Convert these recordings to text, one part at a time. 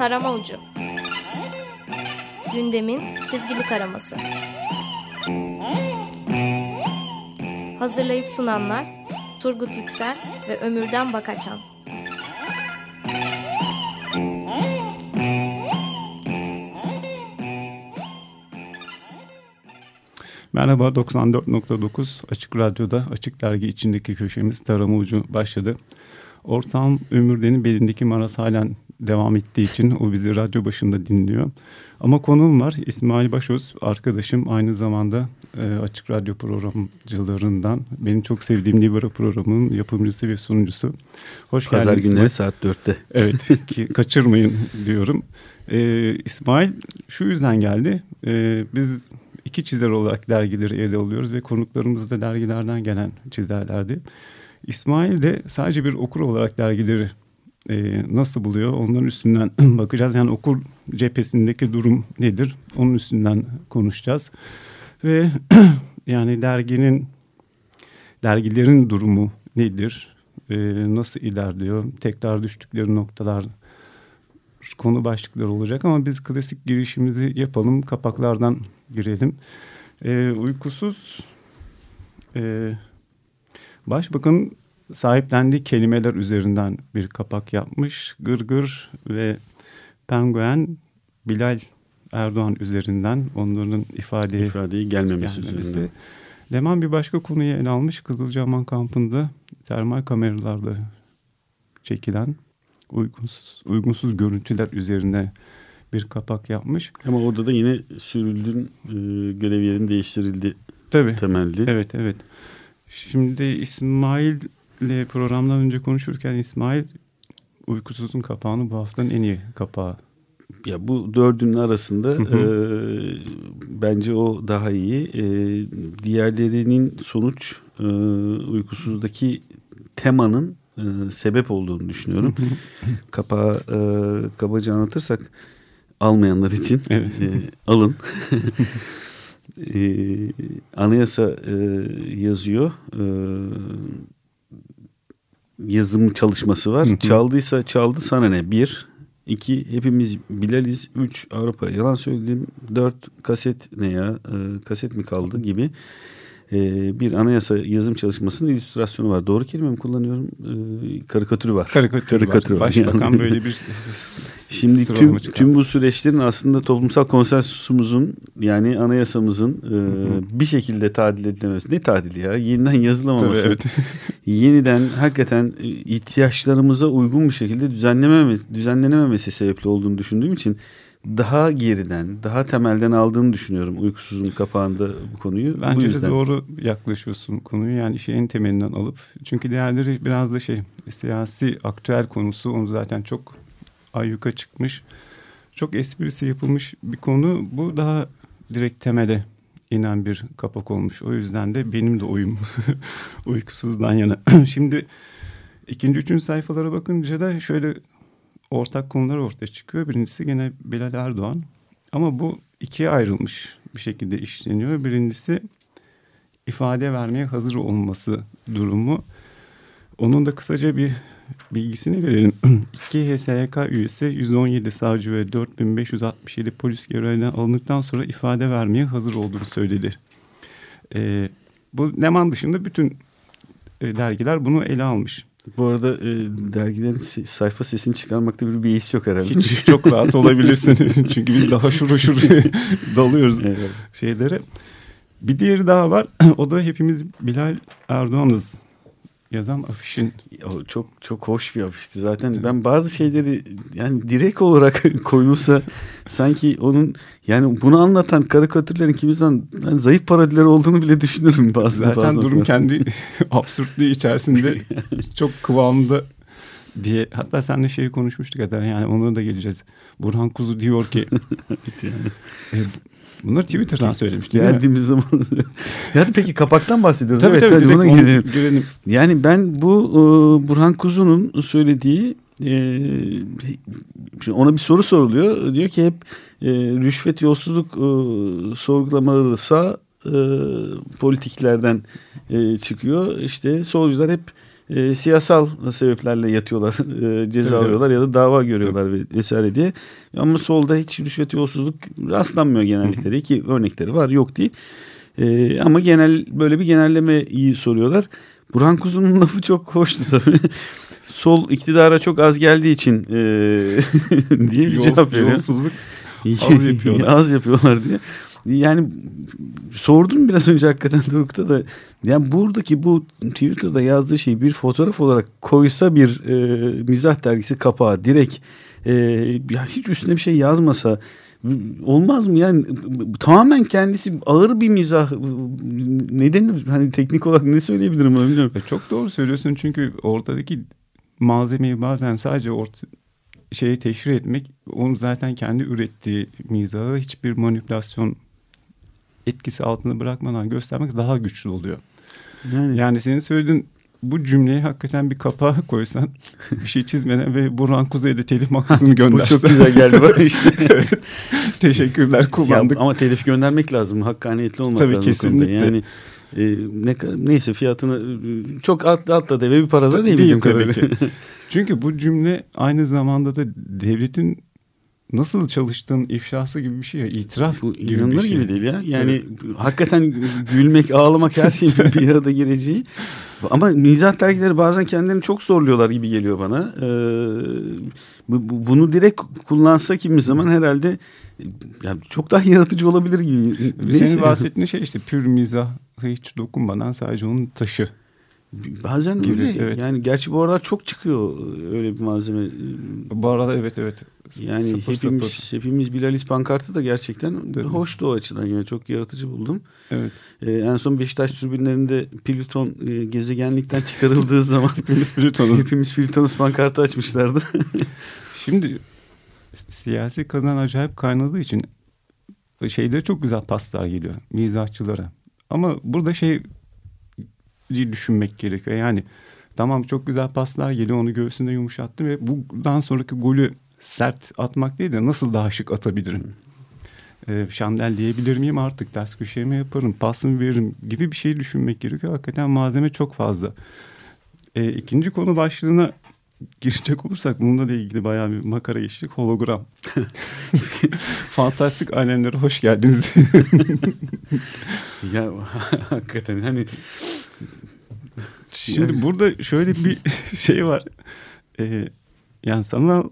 Tarama Ucu. Gündemin çizgili taraması. Hazırlayıp sunanlar Turgut Yüksel ve Ömürden Bakaçan Merhaba 94.9 Açık Radyo'da Açık Dergi içindeki köşemiz Tarama Ucu başladı. Ortağım Ömürden'in belindeki maraz halen devam ettiği için o bizi radyo başında dinliyor. Ama konuğum var İsmail Başöz arkadaşım aynı zamanda e, Açık Radyo programcılarından benim çok sevdiğim Libera programının yapımcısı ve sunucusu. Hoş Pazar geldin günleri saat 4'te. Evet ki kaçırmayın diyorum. E, İsmail şu yüzden geldi. E, biz iki çizer olarak dergileri ele alıyoruz ve konuklarımız da dergilerden gelen çizerlerdi. İsmail de sadece bir okur olarak dergileri e, nasıl buluyor onların üstünden bakacağız. Yani okur cephesindeki durum nedir onun üstünden konuşacağız. Ve yani derginin dergilerin durumu nedir? E, nasıl ilerliyor? Tekrar düştükleri noktalar konu başlıkları olacak ama biz klasik girişimizi yapalım. Kapaklardan girelim. E, uykusuz e, Başbakan sahiplendiği kelimeler üzerinden bir kapak yapmış. Gırgır ve Penguen Bilal Erdoğan üzerinden onların ifadeye ifadeyi gelmemesi, gelmemesi. üzerinden. Leman bir başka konuyu ele almış. Kızılcahaman kampında termal kameralarla çekilen uygunsuz, uygunsuz görüntüler üzerine bir kapak yapmış. Ama orada da yine sürüldün e, görev yerini değiştirildi Tabii. temelli. Evet evet. Şimdi İsmail ile programdan önce konuşurken İsmail uykusuzun kapağını bu haftanın en iyi kapağı. Ya bu dördünün arasında e, bence o daha iyi. E, diğerlerinin sonuç e, uykusuzdaki temanın e, sebep olduğunu düşünüyorum. Kapağı e, kabaca anlatırsak almayanlar için evet. e, alın. e, anayasa e, yazıyor. E, yazım çalışması var. Çaldıysa çaldı sana ne? Bir. iki hepimiz Bilaliz. Üç Avrupa yalan söyledim. Dört kaset ne ya? E, kaset mi kaldı gibi e, bir anayasa yazım çalışmasının illüstrasyonu var. Doğru kelime mi kullanıyorum? E, karikatürü var. Karikatürü, karikatürü var. var. Başbakan böyle bir Şimdi tüm, tüm bu süreçlerin aslında toplumsal konsensusumuzun yani anayasamızın e, bir şekilde tadil edilemesi. Ne tadili ya? Yeniden yazılamaması. Tabii, evet. yeniden hakikaten e, ihtiyaçlarımıza uygun bir şekilde düzenlememesi, düzenlenememesi sebepli olduğunu düşündüğüm için daha geriden, daha temelden aldığını düşünüyorum uykusuzun kapağında bu konuyu. Bence bu yüzden. de doğru yaklaşıyorsun konuyu. Yani işi en temelinden alıp. Çünkü diğerleri biraz da şey siyasi aktüel konusu onu zaten çok ayyuka çıkmış. Çok esprisi yapılmış bir konu. Bu daha direkt temele inen bir kapak olmuş. O yüzden de benim de oyum uykusuzdan yana. Şimdi ikinci, üçüncü sayfalara bakınca da şöyle ortak konular ortaya çıkıyor. Birincisi gene Bilal Erdoğan. Ama bu ikiye ayrılmış bir şekilde işleniyor. Birincisi ifade vermeye hazır olması durumu. Onun da kısaca bir bilgisini verelim. 2 HSYK üyesi 117 savcı ve 4567 polis görevine alındıktan sonra ifade vermeye hazır olduğunu söyledi. Ee, bu Neman dışında bütün e, dergiler bunu ele almış. Bu arada e, dergilerin sayfa sesini çıkarmakta bir beis yok herhalde. Hiç çok rahat olabilirsin. Çünkü biz daha şuru şuru dalıyoruz evet. şeylere. Bir diğeri daha var. O da hepimiz Bilal Erdoğan'ız yazan afişin. O çok çok hoş bir afişti. Zaten ben bazı şeyleri yani direkt olarak koyulsa sanki onun yani bunu anlatan karikatürlerin kimizden yani zayıf parodiler olduğunu bile düşünürüm bazı. Zaten bazı durum kendi absürtlüğü içerisinde çok kıvamında diye hatta seninle şeyi konuşmuştuk hatta yani ona da geleceğiz. Burhan Kuzu diyor ki yani. e, Bunları Twitter'dan söylemişti Geldiğimiz zaman. yani peki kapaktan bahsediyoruz. Tabii, evet, tabii, tabii buna girelim. girelim. Yani ben bu e, Burhan Kuzu'nun söylediği e, ona bir soru soruluyor. Diyor ki hep e, rüşvet yolsuzluk e, sorgulamaları sağ e, politiklerden e, çıkıyor. İşte solcular hep e, siyasal sebeplerle yatıyorlar, e, ceza evet, alıyorlar ya da dava görüyorlar evet. vesaire diye. Ama solda hiç rüşvet yolsuzluk rastlanmıyor genellikle ki örnekleri var yok değil. E, ama genel böyle bir genellemeyi soruyorlar. Burhan Kuzu'nun lafı çok hoştu tabii. Sol iktidara çok az geldiği için e, diye bir cevap veriyor. Yolsuzluk az yapıyorlar. az yapıyorlar diye. Yani sordum biraz önce hakikaten Doruk'ta da. Yani buradaki bu Twitter'da yazdığı şeyi bir fotoğraf olarak koysa bir e, mizah dergisi kapağı direkt e, yani hiç üstüne bir şey yazmasa olmaz mı yani tamamen kendisi ağır bir mizah ne denir hani teknik olarak ne söyleyebilirim onu bilmiyorum. E, çok doğru söylüyorsun çünkü oradaki malzemeyi bazen sadece orta, şeyi teşhir etmek onun zaten kendi ürettiği mizahı hiçbir manipülasyon etkisi altında bırakmadan göstermek daha güçlü oluyor. Yani, yani senin söylediğin bu cümleyi hakikaten bir kapağa koysan bir şey çizmeden ve Burhan Kuzey'de telif makbuzunu göndersen. bu çok güzel geldi bana işte. evet. Teşekkürler kullandık. Ya, ama telif göndermek lazım. Hakkaniyetli olmak Tabii, lazım. Tabii kesinlikle. Yani e, ne, neyse fiyatını çok at, atla deve bir parada değil, değil tabii ki. Çünkü bu cümle aynı zamanda da devletin nasıl çalıştığın ifşası gibi bir şey ya. itiraf Bu gibi inanılır bir şey. gibi değil ya. Yani Tabii. hakikaten gülmek, ağlamak her şeyin bir arada gireceği. Ama mizah dergileri bazen kendilerini çok zorluyorlar gibi geliyor bana. Ee, bu, bunu direkt kullansa kimi zaman herhalde yani çok daha yaratıcı olabilir gibi. Senin bahsettiğin şey işte pür mizah hiç dokunmadan sadece onun taşı. Bazen gibi, öyle. Evet. Yani gerçi bu aralar çok çıkıyor öyle bir malzeme. Bu arada evet evet. Yani sıfır, hepimiz sıfır. hepimiz Bilalis pankartı da gerçekten Tabii. hoştu o açıdan. Yani çok yaratıcı buldum. Evet. Ee, en son Beşiktaş tribünlerinde Plüton e, gezegenlikten çıkarıldığı zaman hepimiz Plütonuz. hepimiz Plütonuz pankartı açmışlardı. Şimdi siyasi kazan acayip kaynadığı için şeylere çok güzel paslar geliyor mizahçılara. Ama burada şey düşünmek gerekiyor. Yani tamam çok güzel paslar geliyor onu göğsünde yumuşattı ve bundan sonraki golü sert atmak değil de nasıl daha şık atabilirim? Ee, şandel diyebilir miyim artık ters köşeye mi yaparım pas mı veririm gibi bir şey düşünmek gerekiyor. Hakikaten malzeme çok fazla. Ee, ikinci konu başlığına girecek olursak bununla da ilgili bayağı bir makara geçtik. Hologram. Fantastik alemlere hoş geldiniz. ya hakikaten hani Şimdi yani. burada şöyle bir şey var. Ee, yani sanal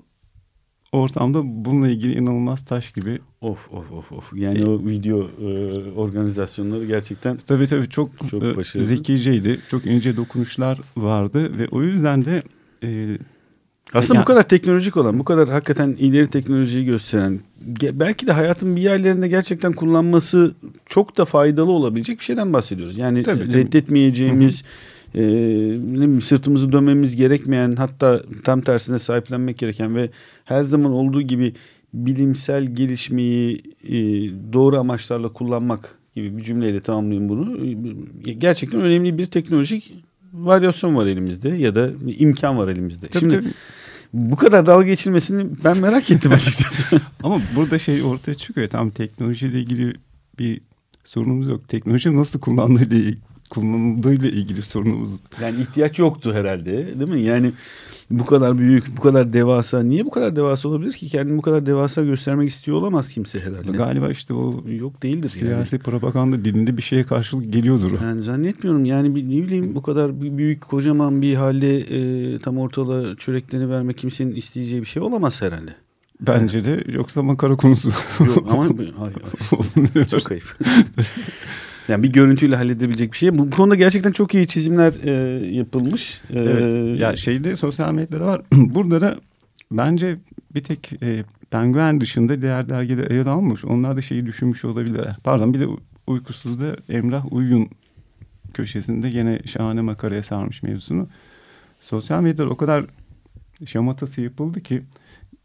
ortamda bununla ilgili inanılmaz taş gibi. Of of of of. Yani ee, o video e, organizasyonları gerçekten tabii tabii çok çok e, başarılı. zekiceydi. Çok ince dokunuşlar vardı ve o yüzden de e, aslında yani, bu kadar teknolojik olan, bu kadar hakikaten ileri teknolojiyi gösteren, belki de hayatın bir yerlerinde gerçekten kullanması çok da faydalı olabilecek bir şeyden bahsediyoruz. Yani tabii, reddetmeyeceğimiz, e, ne bileyim, sırtımızı dönmemiz gerekmeyen, hatta tam tersine sahiplenmek gereken ve her zaman olduğu gibi bilimsel gelişmeyi e, doğru amaçlarla kullanmak gibi bir cümleyle tamamlayayım bunu. Gerçekten önemli bir teknolojik varyasyon var elimizde ya da imkan var elimizde. Tabii, Şimdi tabii. bu kadar dalga geçilmesini ben merak ettim açıkçası. Ama burada şey ortaya çıkıyor. Tam teknolojiyle ilgili bir sorunumuz yok. Teknoloji nasıl kullanıldığı kullanıldığıyla ilgili sorunumuz. Yani ihtiyaç yoktu herhalde değil mi? Yani bu kadar büyük, bu kadar devasa. Niye bu kadar devasa olabilir ki? Kendini bu kadar devasa göstermek istiyor olamaz kimse herhalde. Galiba işte o yok değildir siyasi yani. propaganda dilinde bir şeye karşılık geliyordur. Yani zannetmiyorum. Yani bir, ne bileyim bu kadar büyük, kocaman bir halde e, tam ortalığa çöreklerini vermek kimsenin isteyeceği bir şey olamaz herhalde. Bence de yoksa makara konusu. Yok ama hayır, hayır. çok ayıp. Yani bir görüntüyle halledebilecek bir şey. Bu konuda gerçekten çok iyi çizimler e, yapılmış. E, evet. Ya şeyde sosyal medyada var. Burada da bence bir tek e, Penguen dışında diğer dergiler yer almış. Onlar da şeyi düşünmüş olabilirler. Pardon bir de uykusuzda Emrah Uygun köşesinde gene şahane makaraya sarmış mevzunu. Sosyal medyada o kadar şamatası yapıldı ki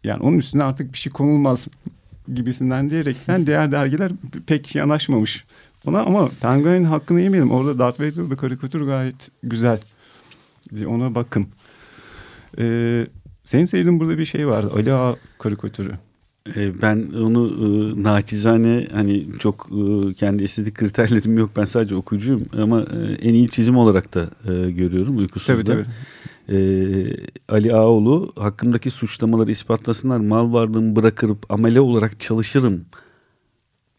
yani onun üstüne artık bir şey konulmaz gibisinden diyerekten diğer dergiler pek yanaşmamış ona ama Penguin'in hakkını yemeyelim. Orada Darth Vader'da karikatür gayet güzel. Ona bakın. Ee, senin sevdiğin burada bir şey vardı. Ali Ağa karikatürü. E, ben onu e, naçizane hani çok e, kendi estetik kriterlerim yok. Ben sadece okuyucuyum ama e, en iyi çizim olarak da e, görüyorum uykusuzda. Tabii tabii. E, Ali Ağoğlu hakkındaki suçlamaları ispatlasınlar mal varlığımı bırakırıp amele olarak çalışırım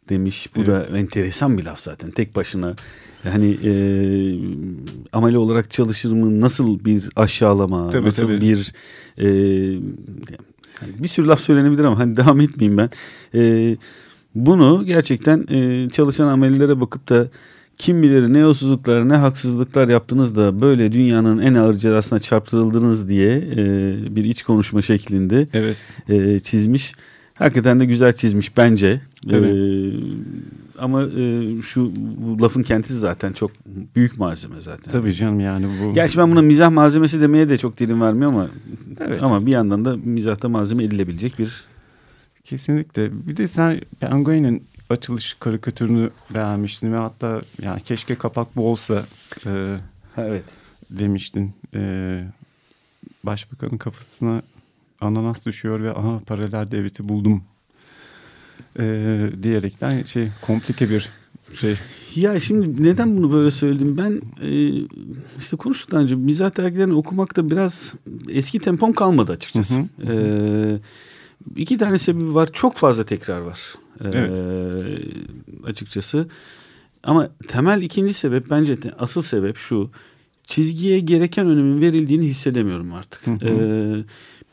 demiş. Bu evet. da enteresan bir laf zaten tek başına. Yani e, amele olarak çalışırımı nasıl bir aşağılama, tabii, nasıl tabii. bir e, yani bir sürü laf söylenebilir ama hani devam etmeyeyim ben. E, bunu gerçekten e, çalışan amelilere bakıp da kim bilir ne yolsuzluklar ne haksızlıklar yaptınız da böyle dünyanın en ağır cezasına çarptırıldınız diye e, bir iç konuşma şeklinde evet. e, çizmiş. Hakikaten de güzel çizmiş bence. Tabii. Ee, ama e, şu bu lafın kendisi zaten çok büyük malzeme zaten. Tabii canım yani bu. Gerçi ben buna mizah malzemesi demeye de çok dilim vermiyor ama evet. ama bir yandan da mizahta malzeme edilebilecek bir. Kesinlikle. Bir de sen Penguin'in açılış karikatürünü beğenmiştin ve hatta yani keşke kapak bu olsa e, evet demiştin. E, başbakanın kafasına ananas düşüyor ve aha paralel devleti buldum e, diyerekten şey komplike bir şey. Ya şimdi neden bunu böyle söyledim? Ben e, işte konuştuk önce mizah dergilerini okumakta biraz eski tempom kalmadı açıkçası. Hı hı. E, iki tane sebebi var. Çok fazla tekrar var. E, evet. Açıkçası. Ama temel ikinci sebep bence de, asıl sebep şu. Çizgiye gereken önemin verildiğini hissedemiyorum artık. Hı hı. E,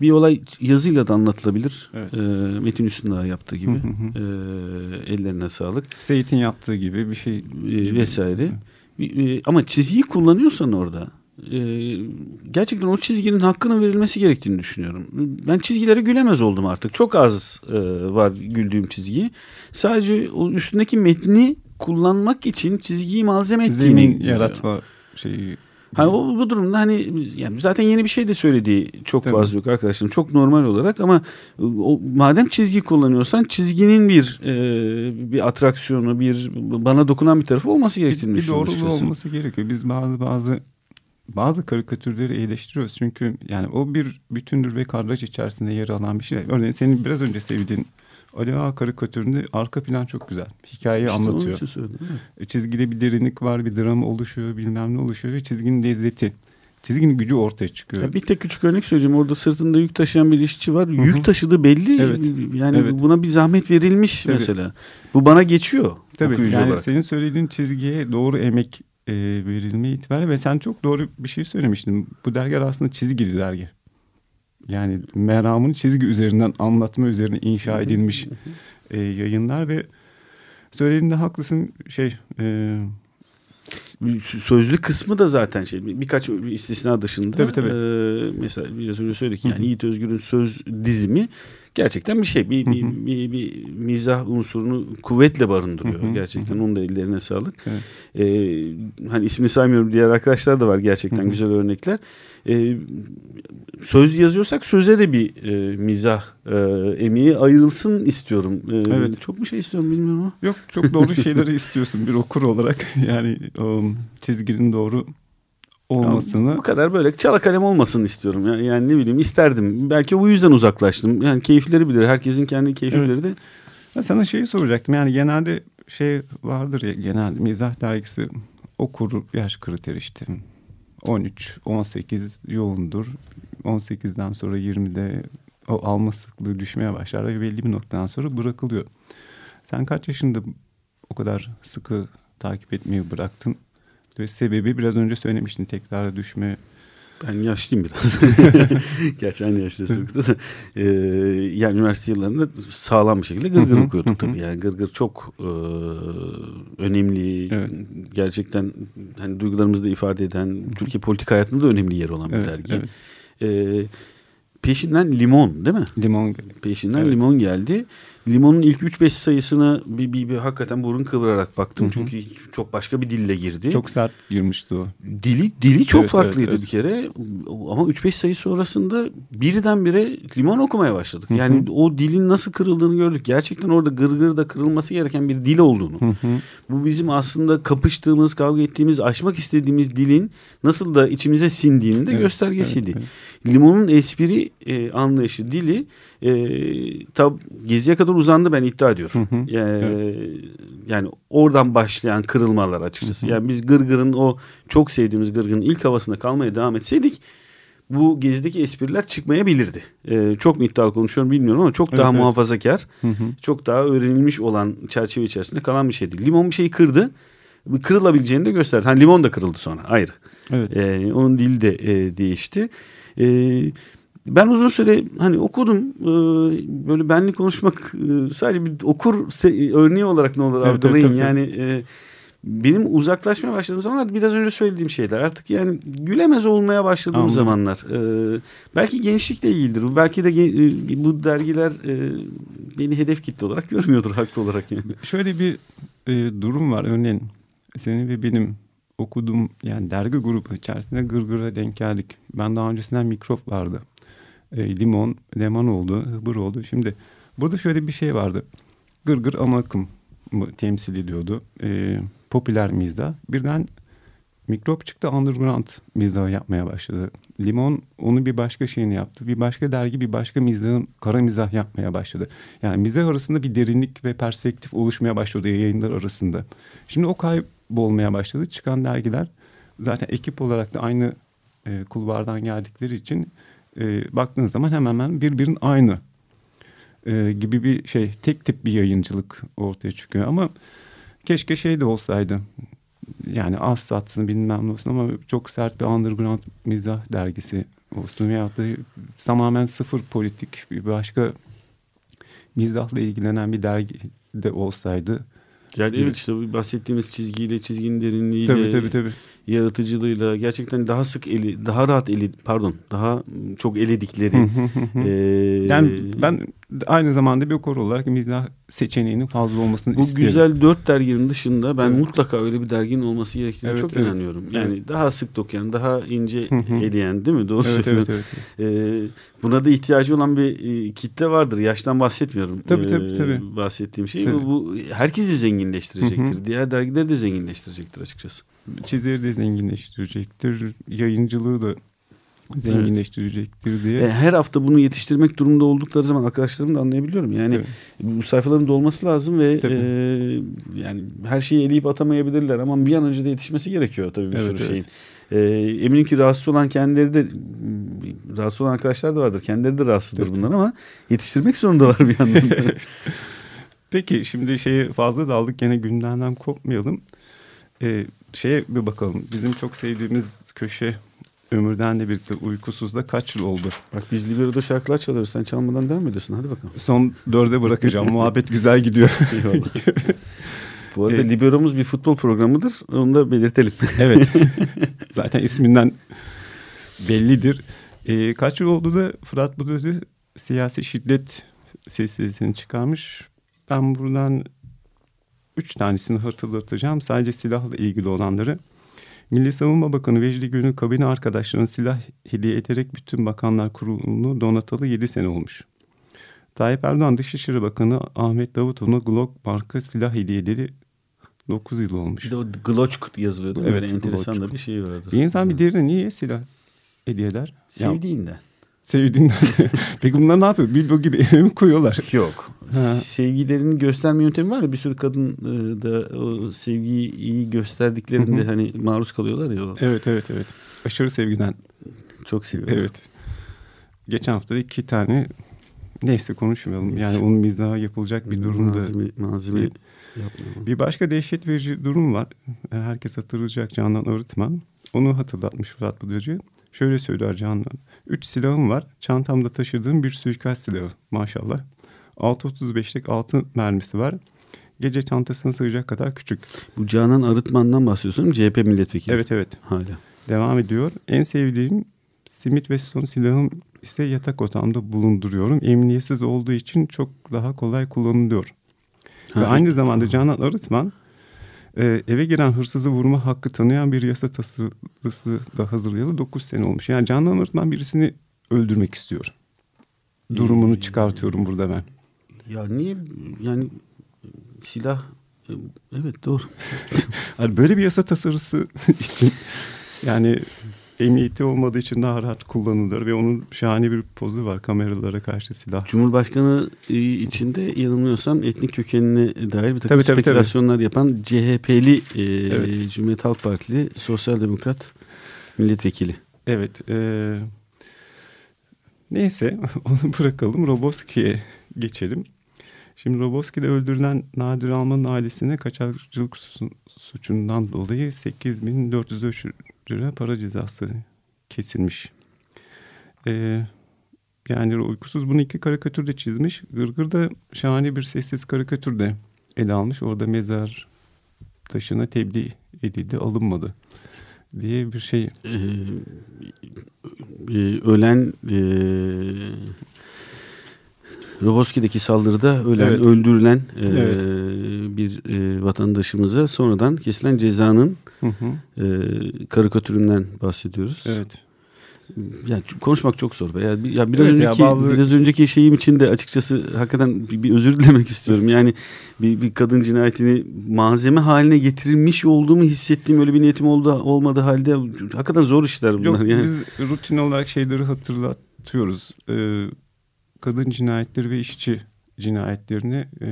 bir olay yazıyla da anlatılabilir. Evet. E, Metin Üstündağ yaptığı gibi. e, ellerine sağlık. Seyit'in yaptığı gibi bir şey. E, vesaire. E, ama çizgiyi kullanıyorsan orada e, gerçekten o çizginin hakkının verilmesi gerektiğini düşünüyorum. Ben çizgilere gülemez oldum artık. Çok az e, var güldüğüm çizgi. Sadece o üstündeki metni kullanmak için çizgiyi malzeme ettiğini... Zemin yaratma şeyi Hani o, bu durumda hani yani zaten yeni bir şey de söylediği çok Tabii. fazla yok arkadaşlarım. Çok normal olarak ama o, madem çizgi kullanıyorsan çizginin bir e, bir atraksiyonu, bir bana dokunan bir tarafı olması gerektiğini bir, bir doğruluğu olması gerekiyor. Biz bazı bazı bazı karikatürleri iyileştiriyoruz. Çünkü yani o bir bütündür ve kadraj içerisinde yer alan bir şey. Örneğin senin biraz önce sevdiğin Ali Ağa karikatüründe arka plan çok güzel. Hikayeyi işte anlatıyor. E, çizgide bir derinlik var, bir drama oluşuyor, bilmem ne oluşuyor ve çizginin lezzeti. Çizginin gücü ortaya çıkıyor. Ya bir tek küçük örnek söyleyeceğim. Orada sırtında yük taşıyan bir işçi var. Hı-hı. Yük taşıdığı belli. Evet. Yani evet. buna bir zahmet verilmiş Tabii. mesela. Bu bana geçiyor. Tabii. Yani olarak. senin söylediğin çizgiye doğru emek e, verilme itibariyle ve sen çok doğru bir şey söylemiştin. Bu dergi aslında çizgili dergi. Yani meramın çizgi üzerinden anlatma üzerine inşa edilmiş e, yayınlar ve söylediğinde haklısın şey e, sözlü kısmı da zaten şey birkaç istisna dışında tabii, tabii. E, mesela biraz önce söyledik yani Yiğit Özgür'ün söz dizimi gerçekten bir şey bir, bir, bir, bir mizah unsurunu kuvvetle barındırıyor gerçekten onun da ellerine sağlık evet. ee, hani ismini saymıyorum diğer arkadaşlar da var gerçekten güzel örnekler e, söz yazıyorsak söze de bir e, mizah e, emeği ayrılsın istiyorum. E, evet. Çok mu şey istiyorum bilmiyorum ama. Yok çok doğru şeyleri istiyorsun bir okur olarak. Yani o çizginin doğru olmasını. Ya, bu kadar böyle çala kalem olmasın istiyorum. Yani, yani ne bileyim isterdim. Belki bu yüzden uzaklaştım. Yani keyifleri bilir. Herkesin kendi keyifleri evet. de. Ben sana şeyi soracaktım. Yani genelde şey vardır ya genel mizah dergisi okur yaş kriteri işte 13, 18 yoğundur. 18'den sonra 20'de o alma sıklığı düşmeye başlar ve belli bir noktadan sonra bırakılıyor. Sen kaç yaşında o kadar sıkı takip etmeyi bıraktın? Ve sebebi biraz önce söylemiştin tekrar düşme ben yaşlıyım biraz. Gerçi aynı yaştayız da. Ee, yani üniversite yıllarında sağlam bir şekilde gırgır okuyorduk tabii. Yani gırgır çok e, önemli. Evet. Gerçekten hani duygularımızı da ifade eden, Türkiye politik hayatında da önemli yer olan bir evet, dergi. Evet. Ee, peşinden limon değil mi? Limon. Peşinden evet. limon geldi. Limon'un ilk 3-5 sayısına bir, bir, bir hakikaten burun kıvırarak baktım. Hı hı. Çünkü çok başka bir dille girdi. Çok sert girmişti o. Dili dili çok evet, farklıydı evet, evet. bir kere. Ama 3-5 sayı sonrasında birdenbire limon okumaya başladık. Hı hı. Yani o dilin nasıl kırıldığını gördük. Gerçekten orada gırgırda kırılması gereken bir dil olduğunu. Hı hı. Bu bizim aslında kapıştığımız, kavga ettiğimiz, aşmak istediğimiz dilin nasıl da içimize sindiğinin de evet, göstergesiydi. Evet, evet. Limon'un espri e, anlayışı, dili e, tab Gezi'ye kadar uzandı ben iddia ediyorum. Hı hı. Yani, evet. yani oradan başlayan kırılmalar açıkçası. Hı hı. Yani biz Gırgır'ın o çok sevdiğimiz Gırgır'ın ilk havasında kalmaya devam etseydik bu gezideki espriler çıkmayabilirdi. Ee, çok mu iddialı konuşuyorum bilmiyorum ama çok evet, daha evet. muhafazakar, hı hı. çok daha öğrenilmiş olan çerçeve içerisinde kalan bir şeydi. Limon bir şeyi kırdı, kırılabileceğini de gösterdi. Hani limon da kırıldı sonra ayrı. Evet. Ee, onun dili de e, değişti. Ee, ben uzun süre hani okudum e, böyle benlik konuşmak e, sadece bir okur örneği olarak ne olur evet, algılayın. Evet, yani e, benim uzaklaşmaya başladığım zamanlar biraz önce söylediğim şeyler. Artık yani gülemez olmaya başladığım Anladım. zamanlar. Ee, belki gençlikle ilgilidir. Belki de e, bu dergiler e, beni hedef kitle olarak görmüyordur haklı olarak. Yani. Şöyle bir e, durum var. Örneğin senin ve benim okuduğum yani dergi grubu içerisinde gırgıra denk geldik. Ben daha öncesinden mikrop vardı. E, limon, lemon oldu, hıbır oldu. Şimdi burada şöyle bir şey vardı. Gırgır ama akım temsil ediyordu. E, popüler mizah. Birden mikrop çıktı underground mizah yapmaya başladı. Limon onu bir başka şeyini yaptı. Bir başka dergi bir başka mizahın kara mizah yapmaya başladı. Yani mizah arasında bir derinlik ve perspektif oluşmaya başladı yayınlar arasında. Şimdi o kaybolmaya başladı. Çıkan dergiler zaten ekip olarak da aynı e, kulvardan geldikleri için e, baktığın zaman hemen hemen birbirinin aynı e, gibi bir şey tek tip bir yayıncılık ortaya çıkıyor ama Keşke şey de olsaydı. Yani az satsın bilmem ne olsun ama çok sert bir underground mizah dergisi olsun. Veyahut da tamamen sıfır politik bir başka mizahla ilgilenen bir dergi de olsaydı yani evet işte bahsettiğimiz çizgiyle, çizginin derinliğiyle, tabii, tabii, tabii. yaratıcılığıyla gerçekten daha sık eli, daha rahat eli, pardon, daha çok eledikleri. ee, yani ben aynı zamanda bir okur olarak mizah seçeneğinin fazla olmasını bu isterim. Güzel dört derginin dışında ben evet. mutlaka öyle bir derginin olması gerektiğine evet, çok evet. inanıyorum. Yani evet. daha sık dokuyan, daha ince eleyen değil mi? Doğru evet, evet, evet. Ee, buna da ihtiyacı olan bir e, kitle vardır. Yaştan bahsetmiyorum. Tabii tabii. tabii. Bahsettiğim şey tabii. bu, bu herkesi zenginleştirecektir. Diğer dergileri de zenginleştirecektir açıkçası. Çizeri de zenginleştirecektir. Yayıncılığı da zenginleştirecektir diye. E, her hafta bunu yetiştirmek durumunda oldukları zaman arkadaşlarım da anlayabiliyorum. Yani evet. bu sayfaların dolması lazım ve e, yani her şeyi eleyip atamayabilirler ama bir an önce de yetişmesi gerekiyor tabii bir evet, sürü evet. şeyin. E, eminim ki rahatsız olan kendileri de rahatsız olan arkadaşlar da vardır. Kendileri de rahatsızdır evet. bundan ama yetiştirmek zorundalar bir yandan. Peki şimdi şeyi fazla daldık gene gündemden kopmayalım. Ee, şeye bir bakalım. Bizim çok sevdiğimiz köşe Ömürden de birlikte uykusuzda kaç yıl oldu? Bak biz Libero'da şarkılar çalıyoruz. Sen çalmadan devam ediyorsun. Hadi bakalım. Son dörde bırakacağım. Muhabbet güzel gidiyor. Bu arada ee, Libero'muz bir futbol programıdır. Onu da belirtelim. evet. Zaten isminden bellidir. Ee, kaç yıl oldu da Fırat Budözü siyasi şiddet silsilesini çıkarmış. Ben buradan üç tanesini hatırlatacağım. Sadece silahla ilgili olanları. Milli Savunma Bakanı Vecdi Gönül kabine arkadaşlarına silah hediye ederek bütün bakanlar kurulunu donatalı 7 sene olmuş. Tayyip Erdoğan Dışişleri Bakanı Ahmet Davutoğlu'na Glock marka silah hediye edildi 9 yıl olmuş. Bir de o Glock yazılıyordu. Evet, Böyle enteresan da bir şey vardır. Bir insan bir diğerine niye silah hediye eder? Sevdiğinden. Sevdiğinden. Peki bunlar ne yapıyor? Bilbo gibi eve mi koyuyorlar? Yok. Ha. Sevgilerini gösterme yöntemi var ya bir sürü kadın e, da o sevgiyi iyi gösterdiklerinde hani maruz kalıyorlar ya. O. Evet evet evet. Aşırı sevgiden. Çok seviyorum. Evet. Geçen hafta iki tane neyse konuşmayalım. Yani onun mizahı yapılacak bir durumda. Malzeme, malzeme Bir başka dehşet verici durum var. Herkes hatırlayacak Canan Arıtman. Onu hatırlatmış Fırat Bulucu. Şöyle söyler Canan. Üç silahım var. Çantamda taşıdığım bir suikast silahı maşallah. 6.35'lik altı mermisi var. Gece çantasına sığacak kadar küçük. Bu Canan Arıtman'dan bahsediyorsun CHP milletvekili. Evet evet. Hala. Devam ediyor. En sevdiğim simit ve son silahım ise yatak odamda bulunduruyorum. Emniyetsiz olduğu için çok daha kolay kullanılıyor. Ha, ve aynı zamanda Canan Arıtman e, eve giren hırsızı vurma hakkı tanıyan bir yasa tasarısı da hazırlayalı 9 sene olmuş. Yani Canan birisini öldürmek istiyor. Durumunu çıkartıyorum burada ben. Ya niye yani silah evet doğru. yani böyle bir yasa tasarısı için yani emniyeti olmadığı için daha rahat kullanılır ve onun şahane bir pozu var kameralara karşı silah. Cumhurbaşkanı e, içinde yanılmıyorsam etnik kökenine dair bir takım tabii, spekülasyonlar tabii. yapan CHP'li e, evet. Cumhuriyet Halk Partili Sosyal Demokrat milletvekili. Evet. E, neyse onu bırakalım. Roboski'ye geçelim. Şimdi Roboski'de öldürülen Nadir Alman'ın ailesine kaçakçılık suçundan dolayı 8403 lira para cezası kesilmiş. Ee, yani uykusuz bunu iki karikatürde çizmiş. Gırgır da şahane bir sessiz karikatür de ele almış. Orada mezar taşına tebliğ edildi, alınmadı diye bir şey. Ee, e, ölen e, Roboski'deki saldırıda ölen, evet. öldürülen e, evet. bir e, vatandaşımıza sonradan kesilen cezanın hı hı. E, karikatüründen bahsediyoruz. Evet. Ya konuşmak çok zor be. Ya, ya biraz evet önceki ya bazı... biraz önceki şeyim için de açıkçası hakikaten bir, bir özür dilemek istiyorum. Yani bir, bir kadın cinayetini malzeme haline getirilmiş olduğumu hissettiğim öyle bir niyetim oldu olmadığı halde hakikaten zor işler bunlar. Yok, yani. biz rutin olarak şeyleri hatırlatıyoruz. Ee, kadın cinayetleri ve işçi cinayetlerini e,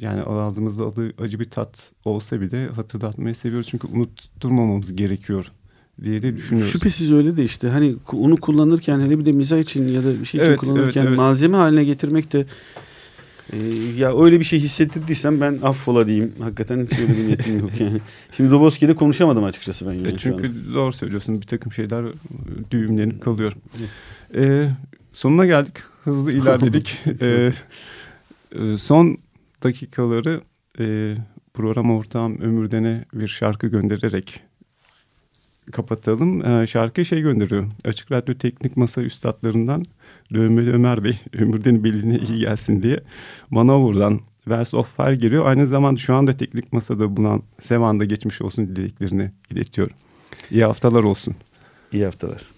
yani ağzımızda adı acı bir tat olsa bile hatırlatmayı seviyoruz. Çünkü unutturmamamız gerekiyor diye de düşünüyoruz. Şüphesiz öyle de işte hani onu kullanırken hele bir de mizah için ya da bir şey için evet, kullanırken evet, evet. malzeme haline getirmek de e, ya öyle bir şey hissettirdiysem ben affola diyeyim. Hakikaten hiç öyle bir niyetim yok yani. Şimdi Roboski'de konuşamadım açıkçası ben. Yani e çünkü doğru söylüyorsun bir takım şeyler düğümlenip kalıyor. E, sonuna geldik hızlı ilerledik. ee, son dakikaları e, program ortağım Ömürden'e bir şarkı göndererek kapatalım. Ee, şarkı şey gönderiyor. Açık Radyo Teknik Masa Üstadlarından Dövmeli Ömer Bey Ömürden'in beline iyi gelsin diye Manavur'dan Vers of Fire geliyor. Aynı zamanda şu anda teknik masada bulunan Sevan'da geçmiş olsun dileklerini iletiyorum. İyi haftalar olsun. İyi haftalar.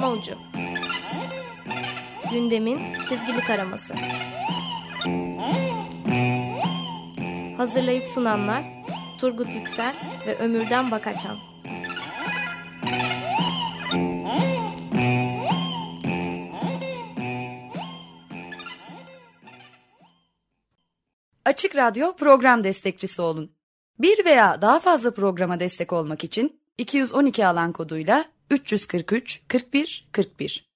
Tarama Ucu Gündemin çizgili taraması. Hazırlayıp sunanlar Turgut Yüksel ve Ömürden Bakaçan. Açık Radyo program destekçisi olun. Bir veya daha fazla programa destek olmak için 212 alan koduyla 343 41 41